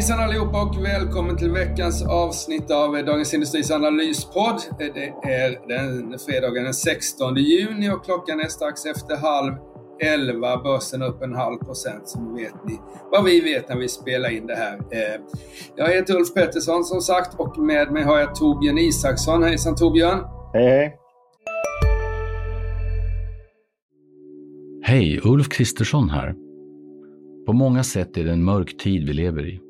Hejsan allihopa och välkommen till veckans avsnitt av Dagens Industris analyspodd. Det är den fredagen den 16 juni och klockan är strax efter halv 11. Börsen upp en halv procent som vet ni vad vi vet när vi spelar in det här. Eh, jag heter Ulf Pettersson som sagt och med mig har jag Torbjörn Isaksson. Hejsan Torbjörn! Hej hej! Hej, Ulf Kristersson här. På många sätt är det en mörk tid vi lever i.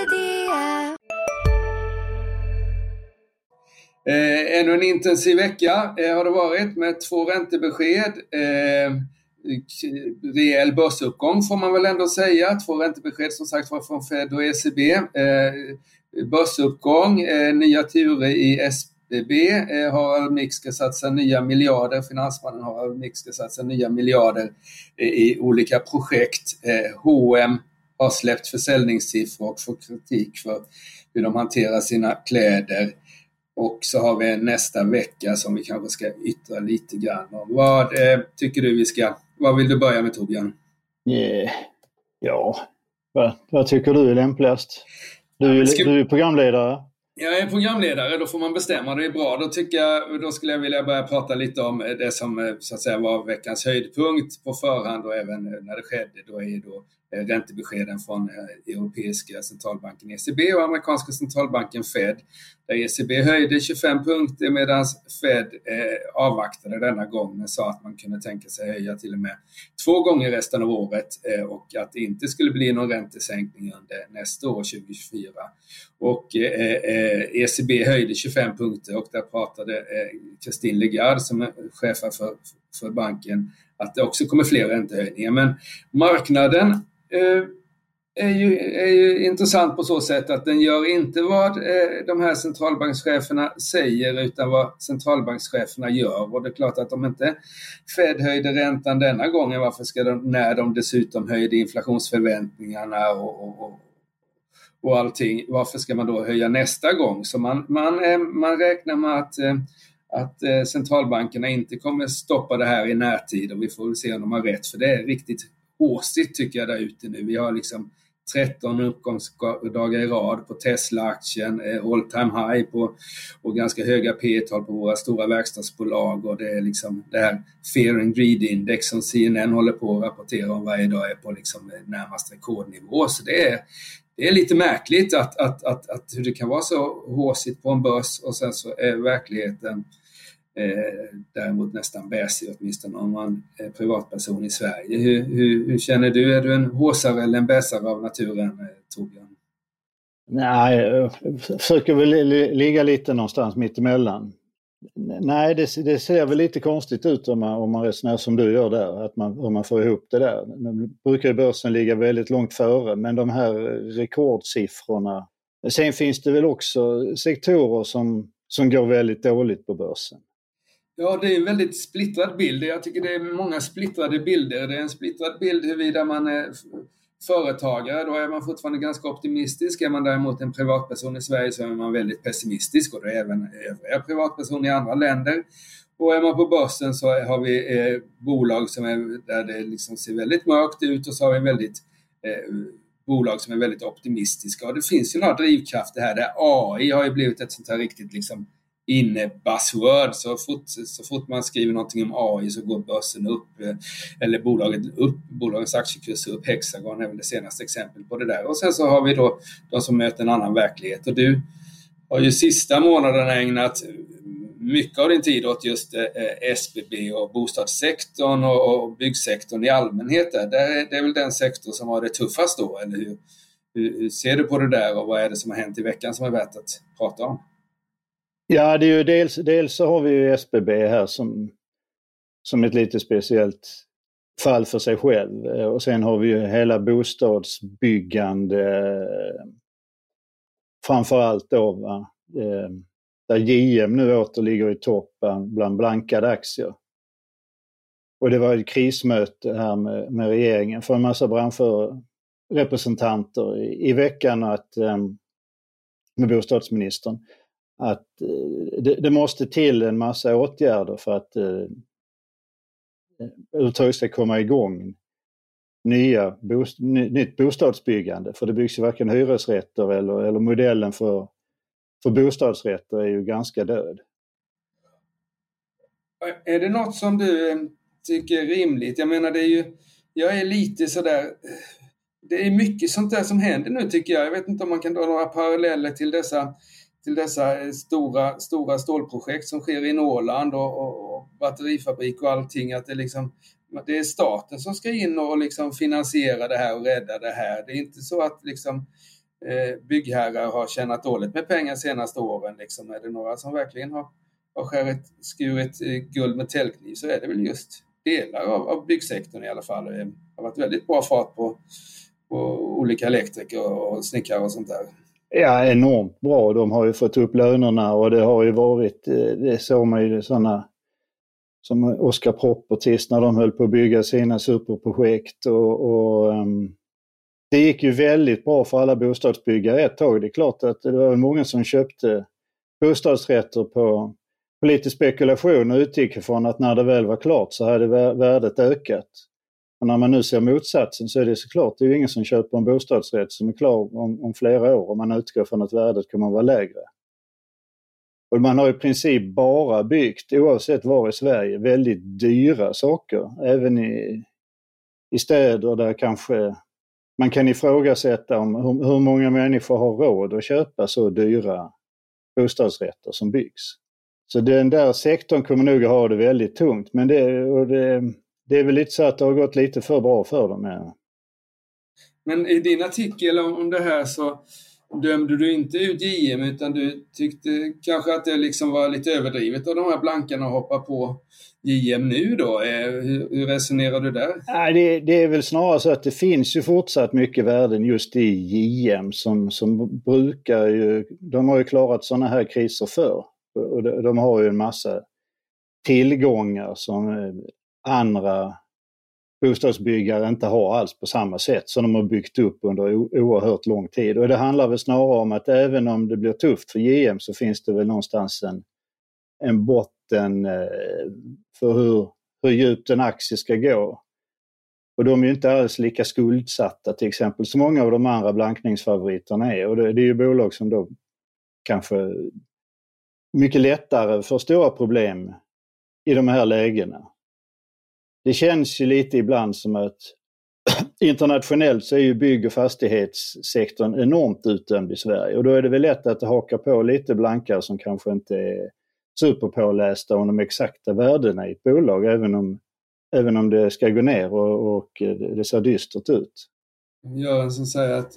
Eh, ännu en intensiv vecka eh, har det varit med två räntebesked. Eh, rejäl börsuppgång får man väl ändå säga. Två räntebesked som sagt var från Fed och ECB. Eh, börsuppgång, eh, nya turer i SBB. Eh, Harald Mix ska satsa nya miljarder. Finansmannen Harald Mix ska satsa nya miljarder eh, i olika projekt. Eh, H&M har släppt försäljningssiffror och får kritik för hur de hanterar sina kläder. Och så har vi nästa vecka som vi kanske ska yttra lite grann om. Vad eh, tycker du vi ska... Vad vill du börja med Torbjörn? Yeah. Ja, vad, vad tycker du är lämpligast? Du, ja, ska... du är programledare. Jag är programledare, då får man bestämma. Det är bra. Då, tycker jag, då skulle jag vilja börja prata lite om det som eh, så att säga var veckans höjdpunkt på förhand och även när det skedde. Då är då Eh, räntebeskeden från eh, Europeiska centralbanken ECB och amerikanska centralbanken Fed. Där ECB höjde 25 punkter medan Fed eh, avvaktade denna gång men sa att man kunde tänka sig höja till och med två gånger resten av året eh, och att det inte skulle bli någon räntesänkning under nästa år, 2024. Och ECB höjde 25 punkter och där pratade Christine Lagarde som är chef för, för banken att det också kommer fler räntehöjningar. Men marknaden Eh, är ju, är ju intressant på så sätt att den gör inte vad eh, de här centralbankscheferna säger utan vad centralbankscheferna gör. Och det är klart att om inte Fed höjde räntan denna gången, varför ska de, när de dessutom höjde inflationsförväntningarna och, och, och, och allting, varför ska man då höja nästa gång? Så man, man, eh, man räknar med att eh, att eh, centralbankerna inte kommer stoppa det här i närtid och vi får väl se om de har rätt för det är riktigt åsigt tycker jag där ute nu. Vi har liksom 13 uppgångsdagar i rad på Tesla-aktien, eh, all time high på, och ganska höga P tal på våra stora verkstadsbolag och det är liksom det här Fear and Greed Index som CNN håller på att rapportera om varje dag är på liksom eh, närmast rekordnivå. Så det är, det är lite märkligt att, att, att, att hur det kan vara så håsigt på en börs och sen så är verkligheten Eh, däremot nästan bäsig, åtminstone om man är privatperson i Sverige. Hur, hur, hur känner du? Är du en håsare eller en bäsare av naturen, eh, Torbjörn? Nej, jag försöker väl ligga lite någonstans mittemellan. Nej, det, det, ser väl lite konstigt ut om man, om man resonerar som du gör där, att man, om man får ihop det där. Nu brukar börsen ligga väldigt långt före, men de här rekordsiffrorna. Sen finns det väl också sektorer som, som går väldigt dåligt på börsen. Ja, det är en väldigt splittrad bild. Jag tycker det är många splittrade bilder. Det är en splittrad bild huruvida man är företagare, då är man fortfarande ganska optimistisk. Är man däremot en privatperson i Sverige så är man väldigt pessimistisk och det är även övriga privatpersoner i andra länder. Och är man på börsen så har vi eh, bolag som är, där det liksom ser väldigt mörkt ut och så har vi väldigt eh, bolag som är väldigt optimistiska. Och det finns ju några drivkrafter här där AI har ju blivit ett sånt här riktigt liksom inne buzzword. Så fort, så fort man skriver någonting om AI så går börsen upp eh, eller bolaget upp, bolagets aktiekurs upp. Hexagon är väl det senaste exemplet på det där. Och sen så har vi då de som möter en annan verklighet. Och du har ju sista månaderna ägnat mycket av din tid åt just eh, SBB och bostadssektorn och, byggsektorn i allmänhet. Där. Det, är, väl den sektor som har det tuffast då, eller hur? Hur ser du på det där och vad är det som har hänt i veckan som är värt att prata om? Ja, det är ju dels, dels så har vi ju SBB här som, som ett lite speciellt fall för sig själv. Eh, och sen har vi ju hela bostadsbyggande eh, framförallt då. Va? Eh, där JM nu åter ligger i topp bland blankade aktier. Och det var ett krismöte här med, med regeringen för en massa branschrepresentanter i, i veckan att, med bostadsministern att eh, det, det, måste till en massa åtgärder för att eh, överhuvudtaget ska komma igång nya bost nytt bostadsbyggande. För det byggs ju varken hyresrätter eller, eller modellen för för bostadsrätter är ju ganska död. Är det något som du eh, tycker är rimligt? Jag menar det är ju, jag är lite sådär, det är mycket sånt där som händer nu tycker jag. Jag vet inte om man kan dra några paralleller till dessa, till dessa eh, stora, stora stålprojekt som sker i Norrland och, och, och batterifabrik och allting. Att det, liksom, det är staten som ska in och liksom finansiera det här och rädda det här. Det är inte så att liksom Eh, byggherrar har tjänat dåligt med pengar senaste åren. Liksom. Är det några som verkligen har, har skärit, skurit eh, guld med täljkniv så är det väl just delar av, av byggsektorn i alla fall. Det har varit väldigt bra fart på, på olika elektriker och snickare och sånt där. Ja, enormt bra. De har ju fått upp lönerna och det har ju varit, eh, det såg man ju sådana som Oscar Properties när de höll på att bygga sina superprojekt och, och um, det gick ju väldigt bra för alla bostadsbyggare ett tag. Det är klart att det var många som köpte bostadsrätter på, på lite spekulation och utgick ifrån att när det väl var klart så hade värdet ökat. Och när man nu ser motsatsen så är det såklart, det är ju ingen som köper en bostadsrätt som är klar om, om flera år om man utgår från att värdet kommer att vara lägre. Och man har i princip bara byggt, oavsett var i Sverige, väldigt dyra saker. Även i, i städer där kanske man kan ifrågasätta om hur, hur många människor har råd att köpa så dyra bostadsrätter som byggs. Så den där sektorn kommer nog att ha det väldigt tungt. Men det, och det, det är väl lite så att det har gått lite för bra för dem. Ja. Men i din artikel om det här så dömde du inte ut JM utan du tyckte kanske att det liksom var lite överdrivet av de här blankarna att hoppa på JM nu då? Eh, hur, hur resonerar du där? Nej, det, det, är väl snarare så att det finns ju fortsatt mycket värden just i JM som, som brukar ju, de har ju klarat sådana här kriser förr. Och de, de har ju en massa tillgångar som eh, andra bostadsbyggare inte har alls på samma sätt som de har byggt upp under oerhört lång tid. Och det handlar väl snarare om att även om det blir tufft för JM så finns det väl någonstans en, en botten eh, för hur, hur djupt en aktie ska gå. Och de är ju inte alls lika skuldsatta till exempel som många av de andra blankningsfavoriterna är. Och det, det är ju bolag som då kanske mycket lättare får stora problem i de här lägena. Det känns ju lite ibland som att internationellt så är ju bygg och fastighetssektorn enormt utdömd i Sverige och då är det väl lätt att haka på lite blankare som kanske inte är superpålästa om de exakta värdena i ett bolag även om, även om det ska gå ner och, och det ser dystert ut. En som säger att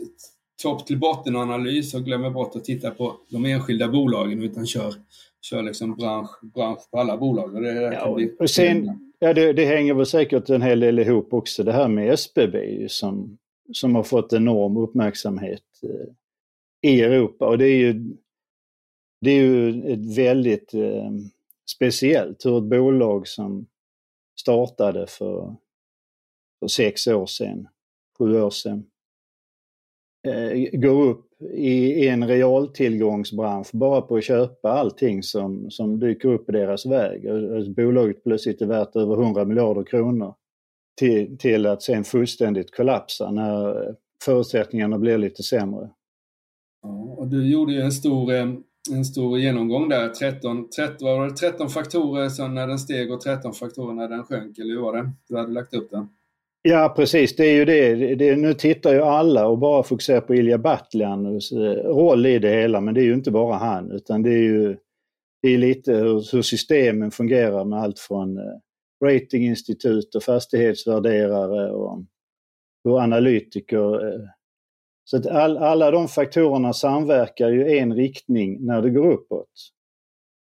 topp till botten-analys och glömmer bort att titta på de enskilda bolagen utan kör, kör liksom bransch, bransch på alla bolag. Och det, ja, och, och sen, ja, det, det, hänger väl säkert en hel del ihop också. Det här med SBB som, som har fått enorm uppmärksamhet eh, i Europa. Och det är ju det är ju ett väldigt eh, speciellt hur ett bolag som startade för, för sex år sedan, sju år sedan, eh, går upp i en realtillgångsbransch bara på att köpa allting som, som dyker upp i deras väg. Bolaget plötsligt är värt över 100 miljarder kronor till, till att sen fullständigt kollapsa när förutsättningarna blir lite sämre. Ja, och du gjorde ju en stor eh, en stor genomgång där. 13, 13, var det 13 faktorer sen när den steg och 13 faktorer när den sjönk, eller hur var det? Du hade lagt upp den. Ja precis, det är ju det. det nu tittar ju alla och bara fokuserar på Ilja Batljanus eh, roll i det hela, men det är ju inte bara han utan det är ju det är lite hur, hur systemen fungerar med allt från eh, ratinginstitut och fastighetsvärderare och hur analytiker eh, så att all, alla de faktorerna samverkar ju i en riktning när det går uppåt.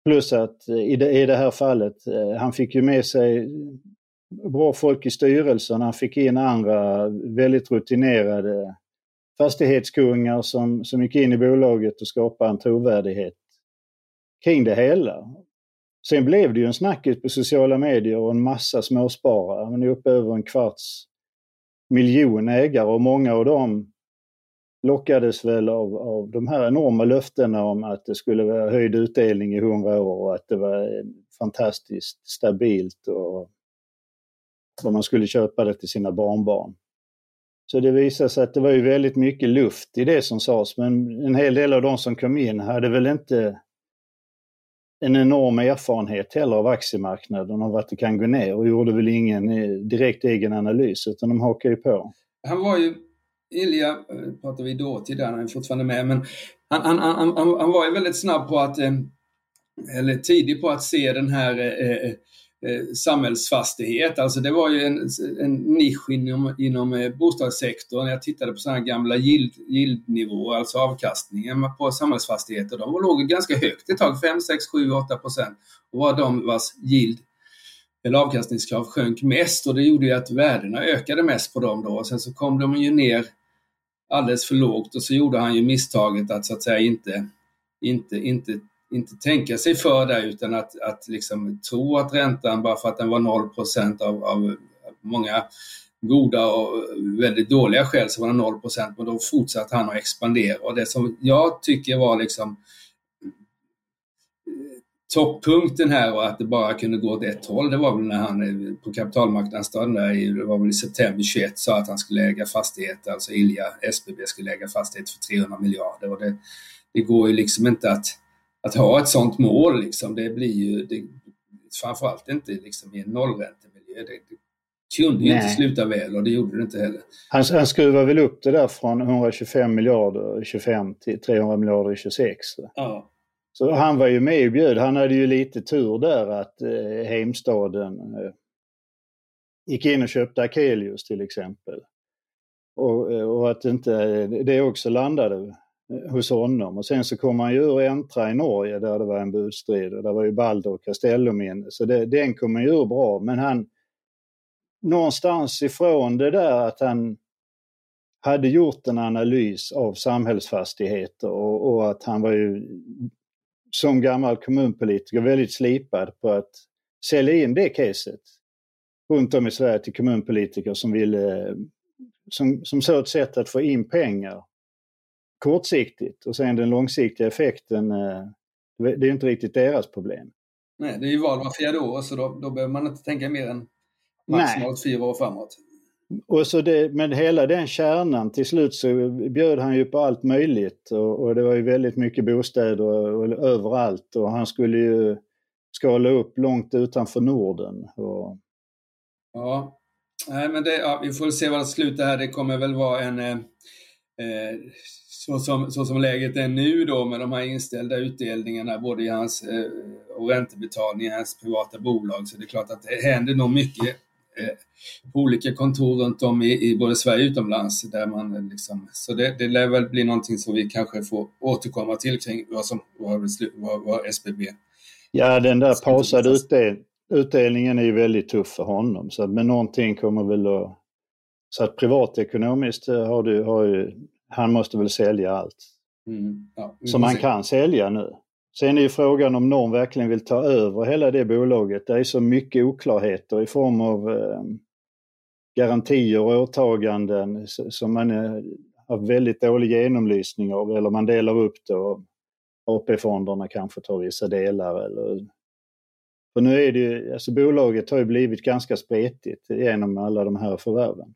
Plus att i det, i det här fallet, han fick ju med sig bra folk i styrelsen. Han fick in andra väldigt rutinerade fastighetskungar som, som gick in i bolaget och skapade en trovärdighet kring det hela. Sen blev det ju en snackis på sociala medier och en massa småsparare. Man är uppe över en kvarts miljon ägare och många av dem lockades väl av, av de här enorma löftena om att det skulle vara höjd utdelning i hundra år och att det var fantastiskt stabilt och vad man skulle köpa det till sina barnbarn. Så det visade sig att det var ju väldigt mycket luft i det som sades, men en hel del av de som kom in hade väl inte en enorm erfarenhet heller av aktiemarknaden och vart det kan gå ner och gjorde väl ingen eh, direkt egen analys utan de hakade ju på. Han var ju, Ilja eh, pratar vi dåtid där, han är fortfarande med, men han, han, han, han, var ju väldigt snabb på att, eh, eller tidig på att se den här eh, Eh, samhällsfastighet. Alltså det var ju en, en nisch inom, inom eh, bostadssektorn. Jag tittade på sådana gamla yield, yieldnivåer, alltså avkastningen på samhällsfastigheter. De låg ganska högt ett tag, 5, 6, 7, 8 procent. Och var de vars yield eller avkastningskrav sjönk mest och det gjorde ju att värdena ökade mest på dem då. Och sen så kom de ju ner alldeles för lågt och så gjorde han ju misstaget att så att säga inte, inte, inte inte tänka sig för där utan att, att liksom tro att räntan, bara för att den var 0 av, av många goda och väldigt dåliga skäl så var den 0 men då fortsatte han att expandera. Och det som jag tycker var liksom eh, toppunkten här och att det bara kunde gå åt ett håll, det var väl när han eh, på kapitalmarknadsdagen där i, det var väl i september 21, sa att han skulle äga fastigheter, alltså Ilja, SBB skulle äga fastigheter för 300 miljarder. Och det, det går ju liksom inte att att ha ett sånt mål, liksom, det blir ju det, framförallt inte liksom, i en nollräntemiljö. Det, det kunde ju inte sluta väl och det gjorde det inte heller. Han, han skruvar väl upp det där från 125 miljarder 25 till 300 miljarder 26. Ja. Så han var ju med och bjöd. Han hade ju lite tur där att eh, Heimstaden eh, gick in och köpte Akelius till exempel. Och, eh, och att inte det också landade Eh, hos honom. Och sen så kom han ju ur Entra i Norge där det var en budstrid och där var ju Balder och Castellum inne. Så det, den kom han ju ur bra. Men han, någonstans ifrån det där att han hade gjort en analys av samhällsfastigheter och, och att han var ju som gammal kommunpolitiker väldigt slipad på att sälja in det caset runt om i Sverige till kommunpolitiker som ville som, som såg ett sätt att få in pengar kortsiktigt och sen den långsiktiga effekten, eh, det är inte riktigt deras problem. Nej, det är ju val var fjärde år så då, då behöver man inte tänka mer än maximalt fyra år framåt. Och så det, men hela den kärnan, till slut så bjöd han ju på allt möjligt och, och det var ju väldigt mycket bostäder och, och, överallt och han skulle ju skala upp långt utanför Norden. Och... Ja, Nej, men det, ja, vi får se vad det slutar här. Det kommer väl vara en eh, eh så som, så som läget är nu då med de här inställda utdelningarna både i hans eh, och räntebetalning i hans privata bolag så det är klart att det händer nog mycket eh, på olika kontor runt om i, i både Sverige och utomlands. Där man liksom, så det, det lär väl bli någonting som vi kanske får återkomma till kring vad, som, vad, vad, vad SBB Ja, den där pausade utdel, utdelningen är ju väldigt tuff för honom. Så, men någonting kommer väl att... Så att privatekonomiskt eh, har, du, har ju han måste väl sälja allt. Mm. Ja, som han kan sälja nu. Sen är ju frågan om någon verkligen vill ta över hela det bolaget. Det är så mycket oklarheter i form av eh, garantier och åtaganden som man eh, har väldigt dålig genomlysning av eller man delar upp det och AP-fonderna kanske tar vissa delar. Eller... För nu är det ju, alltså bolaget har ju blivit ganska spretigt genom alla de här förvärven.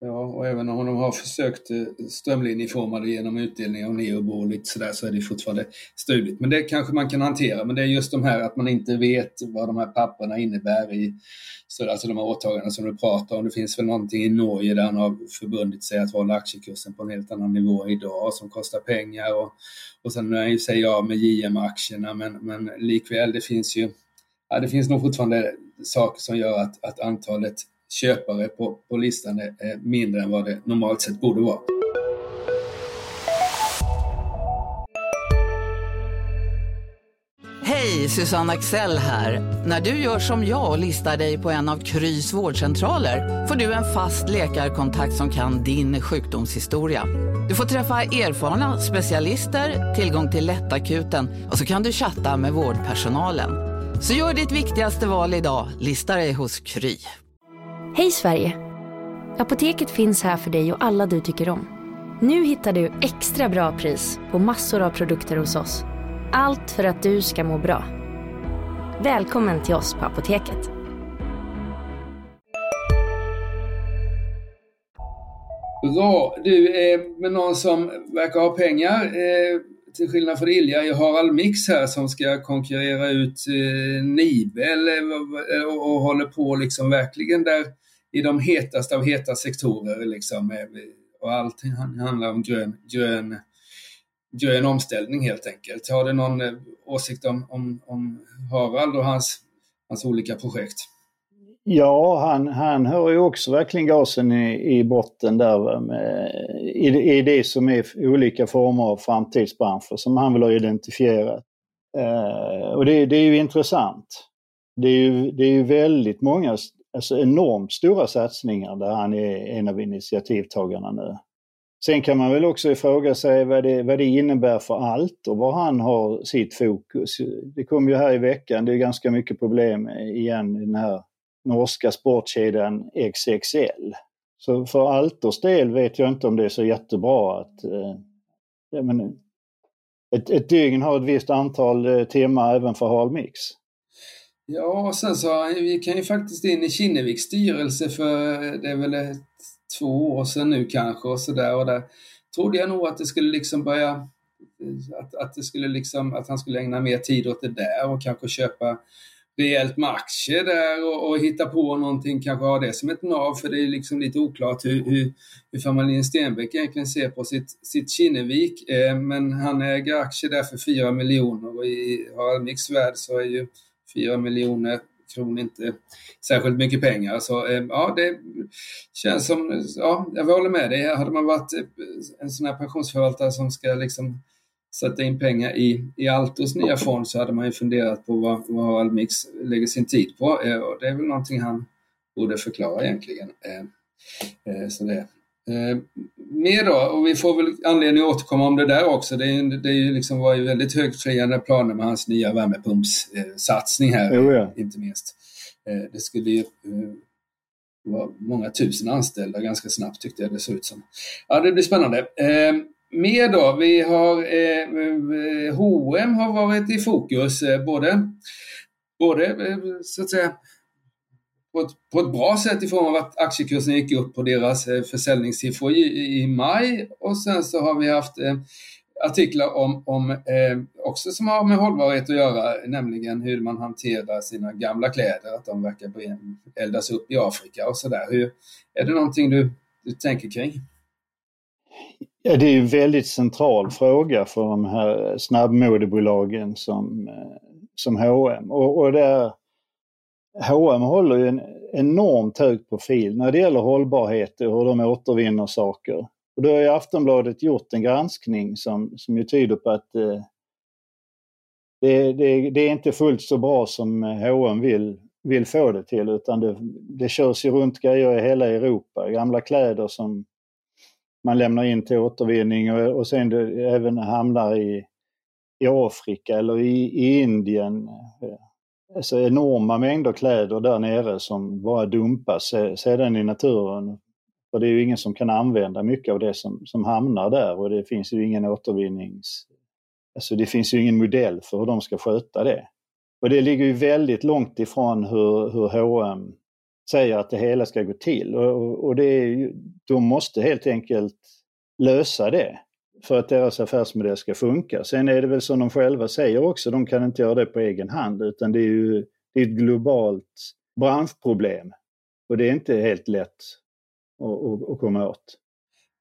Ja, och även om de har försökt eh, strömlinjeforma det genom utdelning av neobo och lite sådär så är det fortfarande struligt. Men det kanske man kan hantera. Men det är just de här att man inte vet vad de här papperna innebär i så alltså de här åtagandena som du pratar om. Det finns väl någonting i Norge där han har förbundit sig att hålla aktiekursen på en helt annan nivå idag som kostar pengar. Och, och sen är ju sig av med JM-aktierna men, men likväl det finns ju ja, det finns nog fortfarande saker som gör att, att antalet köpare på, på listan är mindre än vad det normalt sett borde vara. Hej, Susanne Axel här. När du gör som jag och listar dig på en av Krys vårdcentraler får du en fast läkarkontakt som kan din sjukdomshistoria. Du får träffa erfarna specialister, tillgång till lättakuten och så kan du chatta med vårdpersonalen. Så gör ditt viktigaste val idag, lista dig hos Kry. Hej Sverige! Apoteket finns här för dig och alla du tycker om. Nu hittar du extra bra pris på massor av produkter hos oss. Allt för att du ska må bra. Välkommen till oss på Apoteket. Bra! Du, är med någon som verkar ha pengar, eh, till skillnad från Ilja, är Harald Mix här som ska konkurrera ut eh, Nibel och håller på liksom verkligen där i de hetaste av heta sektorer. Liksom, och allt handlar om grön, grön, grön omställning helt enkelt. Har du någon eh, åsikt om, om, om Harald och hans, hans olika projekt? Ja, han, han har ju också verkligen gasen i, i botten där med, i, i det som är olika former av framtidsbranscher som han vill ha identifierat. Eh, och det, det, är ju intressant. Det är ju, det är ju väldigt många alltså enormt stora satsningar där han är en av initiativtagarna nu. Sen kan man väl också fråga sig vad det, vad det innebär för allt och var han har sitt fokus. Det kom ju här i veckan, det är ganska mycket problem igen i den här norska sportkedjan XXL. Så för Alters del vet jag inte om det är så jättebra att eh, ett, ett dygn har ett visst antal eh, timmar även för halmix. Ja, och sen så gick han ju faktiskt in i Kinneviks styrelse för det är väl ett, två år sedan nu kanske och sådär och där trodde jag nog att det skulle liksom börja att, att det skulle liksom, att han skulle ägna mer tid åt det där och kanske köpa rejält med aktier där och, och hitta på någonting, kanske ha det som ett nav för det är liksom lite oklart hur, hur, hur familjen Stenbeck egentligen ser på sitt, sitt Kinnevik. Eh, men han äger aktier där för 4 miljoner och i Harald Mix värld så är ju 4 miljoner kronor inte särskilt mycket pengar. Så eh, ja, det känns som, ja, jag håller med dig. Hade man varit eh, en sån här pensionsförvaltare som ska liksom sätta in pengar i, i Altos nya fond så hade man ju funderat på vad, vad Almix lägger sin tid på. Eh, och det är väl någonting han borde förklara egentligen. Så det. Mer då, och vi får väl anledning att återkomma om det där också. Det, är, det är liksom var ju väldigt högtfriande planer med hans nya värmepumpssatsning här, jo, ja. inte minst. Det skulle ju vara många tusen anställda ganska snabbt tyckte jag det såg ut som. Ja, det blir spännande. Mer då, vi har eh, H&M har varit i fokus, eh, både, både eh, så att säga på ett, på ett bra sätt i form av att aktiekursen gick upp på deras eh, försäljningssiffror i, i maj och sen så har vi haft eh, artiklar om, om eh, också som har med hållbarhet att göra, nämligen hur man hanterar sina gamla kläder, att de verkar eldas upp i Afrika och sådär. Är det någonting du, du tänker kring? Ja, det är en väldigt central fråga för de här snabbmodebolagen som, eh, som H&M. Och, och där H&M håller ju en enormt hög profil när det gäller hållbarhet och hur de återvinner saker. Och då har ju Aftonbladet gjort en granskning som, som ju tyder på att eh, det, det, det, är inte fullt så bra som H&M vill, vill få det till utan det, det körs ju runt grejer i hela Europa. Gamla kläder som man lämnar in till återvinning och, och sen det även hamnar i, i Afrika eller i, i Indien. Alltså enorma mängder kläder där nere som bara dumpas sedan i naturen. För det är ju ingen som kan använda mycket av det som, som hamnar där och det finns ju ingen återvinnings... Alltså det finns ju ingen modell för hur de ska sköta det. Och det ligger ju väldigt långt ifrån hur, hur H&M säger att det hela ska gå till. Och, och det är ju, de måste helt enkelt lösa det för att deras affärsmodell ska funka. Sen är det väl som de själva säger också, de kan inte göra det på egen hand utan det är ju det är ett globalt branschproblem. Och det är inte helt lätt att, att, komma åt.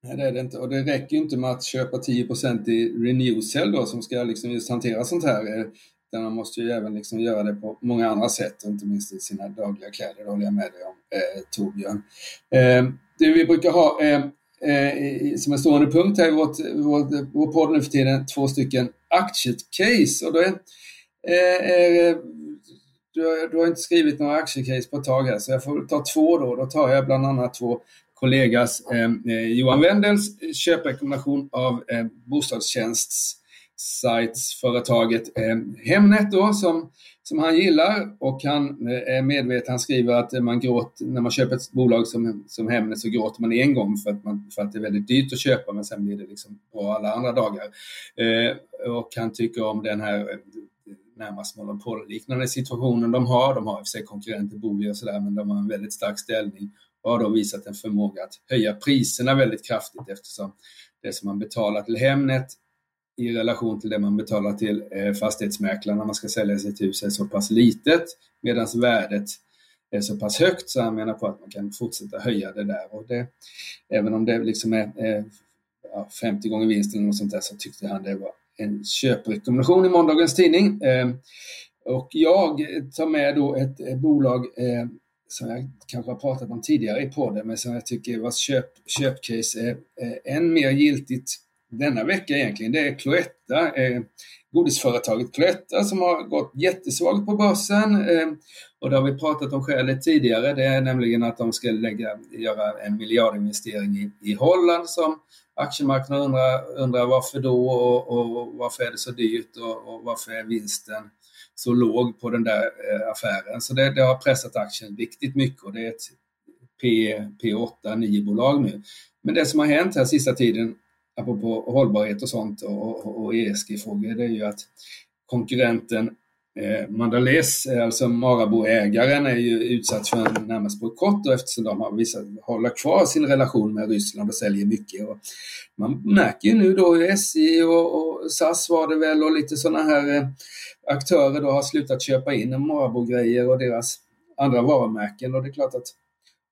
Nej, det är det inte. Och det räcker ju inte med att köpa 10% i Renewcell då som ska liksom just hantera sånt här. Eh, utan man måste ju även liksom göra det på många andra sätt, inte minst i sina dagliga kläder. Det håller jag med dig om, eh, Torbjörn. Eh, det vi brukar ha eh, eh, som en stående punkt här i vårt, vår, vår podd nu för tiden, två stycken aktiecase. Och då är, eh, eh, du, har, du har inte skrivit några aktiecase på ett tag här, så jag får ta två då. Då tar jag bland annat två kollegas eh, eh Johan Wendels köprekommendation av eh, Bostadstjänsts sajtsföretaget eh, Hemnet då, som, som han gillar och han eh, är medveten, han skriver att man gråter, när man köper ett bolag som, som Hemnet så gråter man en gång för att, man, för att det är väldigt dyrt att köpa men sen blir det liksom bra alla andra dagar. Eh, och han tycker om den här eh, närmast monopolliknande situationen de har. De har i och för sig konkurrenter, Booli och sådär, men de har en väldigt stark ställning och har då visat en förmåga att höja priserna väldigt kraftigt eftersom det som man betalar till Hemnet i relation till det man betalar till eh, fastighetsmäklaren när man ska sälja sitt hus är så pass litet medan värdet är så pass högt så han menar på att man kan fortsätta höja det där. Och det, även om det liksom är eh, 50 gånger vinsten något sånt där så tyckte han det var en köprekommendation i måndagens tidning. Eh, och jag tar med då ett, eh, bolag eh, som jag kanske har pratat om tidigare i podden, men som jag tycker vars köp, köpcase är, är än mer giltigt denna vecka egentligen. Det är Cloetta, eh, godisföretaget Cloetta som har gått jättesvagt på börsen. Eh, och det har vi pratat om skälet tidigare. Det är nämligen att de ska lägga, göra en miljardinvestering i, i Holland som aktiemarknaden undrar, undrar varför då och, och varför är det så dyrt och, och varför är vinsten så låg på den där eh, affären. Så det, det, har pressat aktien riktigt mycket och det är ett P, P8, 9-bolag nu. Men det som har hänt här sista tiden, apropå hållbarhet och sånt och, och, och ESG-frågor, det är ju att konkurrenten Eh, Mandalés, eh, alltså Marabou-ägaren, är ju utsatt för en närmast bojkott eftersom de har visat hålla kvar sin relation med Ryssland och säljer mycket. Och man märker ju nu då SJ och, och SAS var det väl och lite sådana här eh, aktörer då har slutat köpa in Marabou-grejer och deras andra varumärken och det är klart att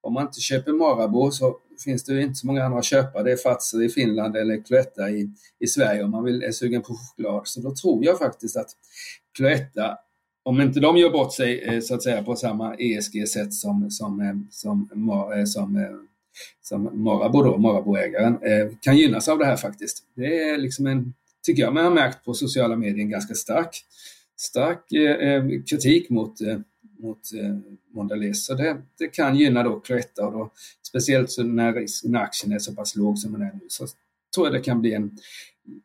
om man inte köper Marabou så finns det inte så många andra att köpa. Det är Fazer i Finland eller Cloetta i, i Sverige om man vill, är sugen på choklad. Så då tror jag faktiskt att Cloetta, om inte de gör bort sig eh, så att säga på samma ESG-sätt som, som, eh, som, eh, som, som, som Marabou då, Marabou-ägaren, kan gynnas av det här faktiskt. Det är liksom en, tycker jag man har märkt på sociala medier, en ganska stark, stark kritik mot mot eh, Mondelez. Så det, det, kan gynna då Cloetta och då, speciellt så när, när aktien är så pass låg som den är nu så tror jag det kan bli en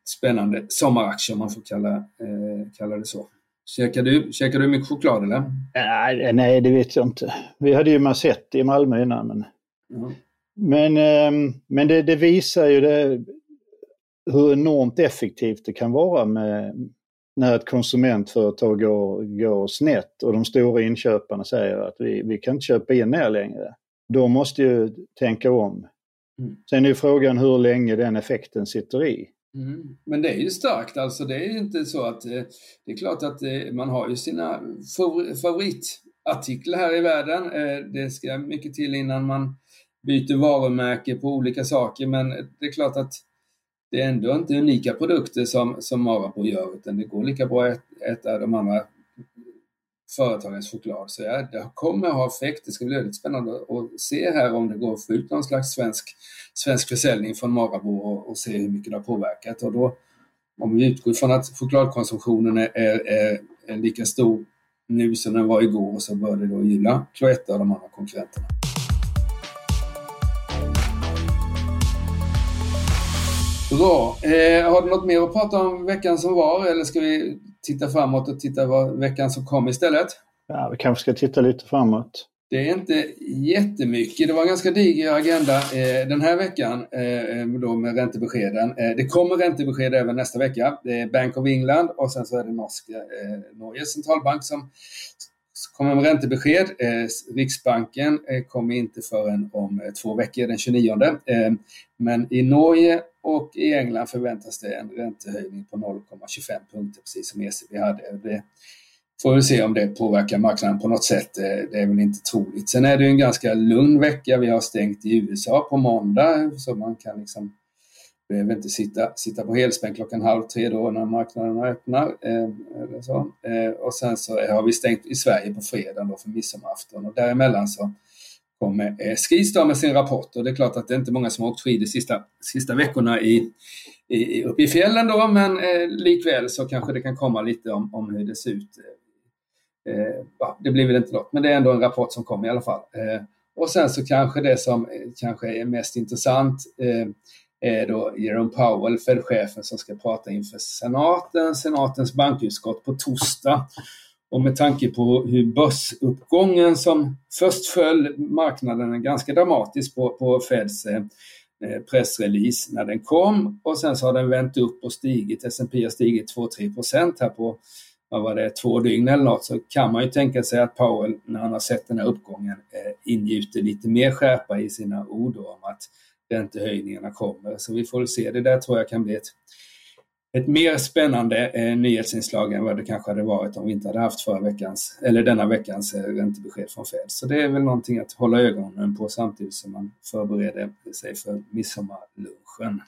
spännande sommaraktie om man får kalla, eh, kalla det så. Käkar du, käkar du mycket choklad eller? Nej, nej, det vet jag inte. Vi hade ju Massett i Malmö innan. Men, mm. men, eh, men det, det, visar ju det, hur enormt effektivt det kan vara med, när ett konsumentföretag går, går snett och de stora inköparna säger att vi, vi kan inte köpa in er längre. Då måste ju tänka om. Mm. Sen är frågan hur länge den effekten sitter i. Mm. Men det är ju starkt alltså. Det är ju inte så att eh, det är klart att eh, man har ju sina favoritartiklar här i världen. Eh, det ska mycket till innan man byter varumärke på olika saker men det är klart att det är ändå inte unika produkter som, som Marabou gör utan det går lika bra att äta de andra företagens choklad. Så ja, det kommer att ha effekt. Det ska bli väldigt spännande att se här om det går att få ut någon slags svensk, svensk försäljning från Marabou och, och se hur mycket det har påverkat. Och då, om vi utgår från att chokladkonsumtionen är, är, är, är lika stor nu som den var igår så bör det då gilla Cloetta och de andra konkurrenterna. Bra. Eh, har du något mer att prata om veckan som var eller ska vi titta framåt och titta vad veckan som kom istället? Ja, vi kanske ska titta lite framåt. Det är inte jättemycket. Det var en ganska diger agenda eh, den här veckan eh, då med räntebeskeden. Eh, det kommer räntebesked även nästa vecka. Det är Bank of England och sen så är det norska, eh, Norges centralbank som kommer med räntebesked. Eh, Riksbanken eh, kommer inte förrän om eh, två veckor, den 29. Men i Norge och i England förväntas det en räntehöjning på 0,25 punkter, precis som ECB hade. Det får vi se om det påverkar marknaden på något sätt. Det är väl inte troligt. Sen är det en ganska lugn vecka. Vi har stängt i USA på måndag, så man kan liksom behöver inte sitta, sitta på helspänn klockan halv tre då när marknaderna öppnar. Eh, eller så. Eh, och sen så har vi stängt i Sverige på fredag då för midsommarafton och däremellan så kommer eh, Skistar med sin rapport och det är klart att det är inte många som har åkt skidor sista, sista veckorna i, i, uppe i fjällen då men eh, likväl så kanske det kan komma lite om, om hur det ser ut. Eh, eh, ja, det blir väl inte något men det är ändå en rapport som kommer i alla fall. Eh, och sen så kanske det som eh, kanske är mest intressant eh, Eh, då Jerome Powell, Fed-chefen, som ska prata inför senaten, senatens bankutskott på torsdag. Och med tanke på hur börsuppgången som först föll marknaden ganska dramatiskt på, på Feds eh, eh, pressrelease när den kom och sen så har den vänt upp och stigit. S&P har stigit 2-3 procent här på vad var det, två dygn eller något så kan man ju tänka sig att Powell när han har sett den här uppgången eh, ingjuter lite mer skärpa i sina ord om att räntehöjningarna kommer. Så vi får se. Det där tror jag kan bli ett, ett mer spännande eh, nyhetsinslag än vad det kanske hade varit om vi inte hade haft förra veckans, eller denna veckans eh, räntebesked från Fed. Så det är väl någonting att hålla ögonen på samtidigt som man förbereder sig för midsommarlunchen.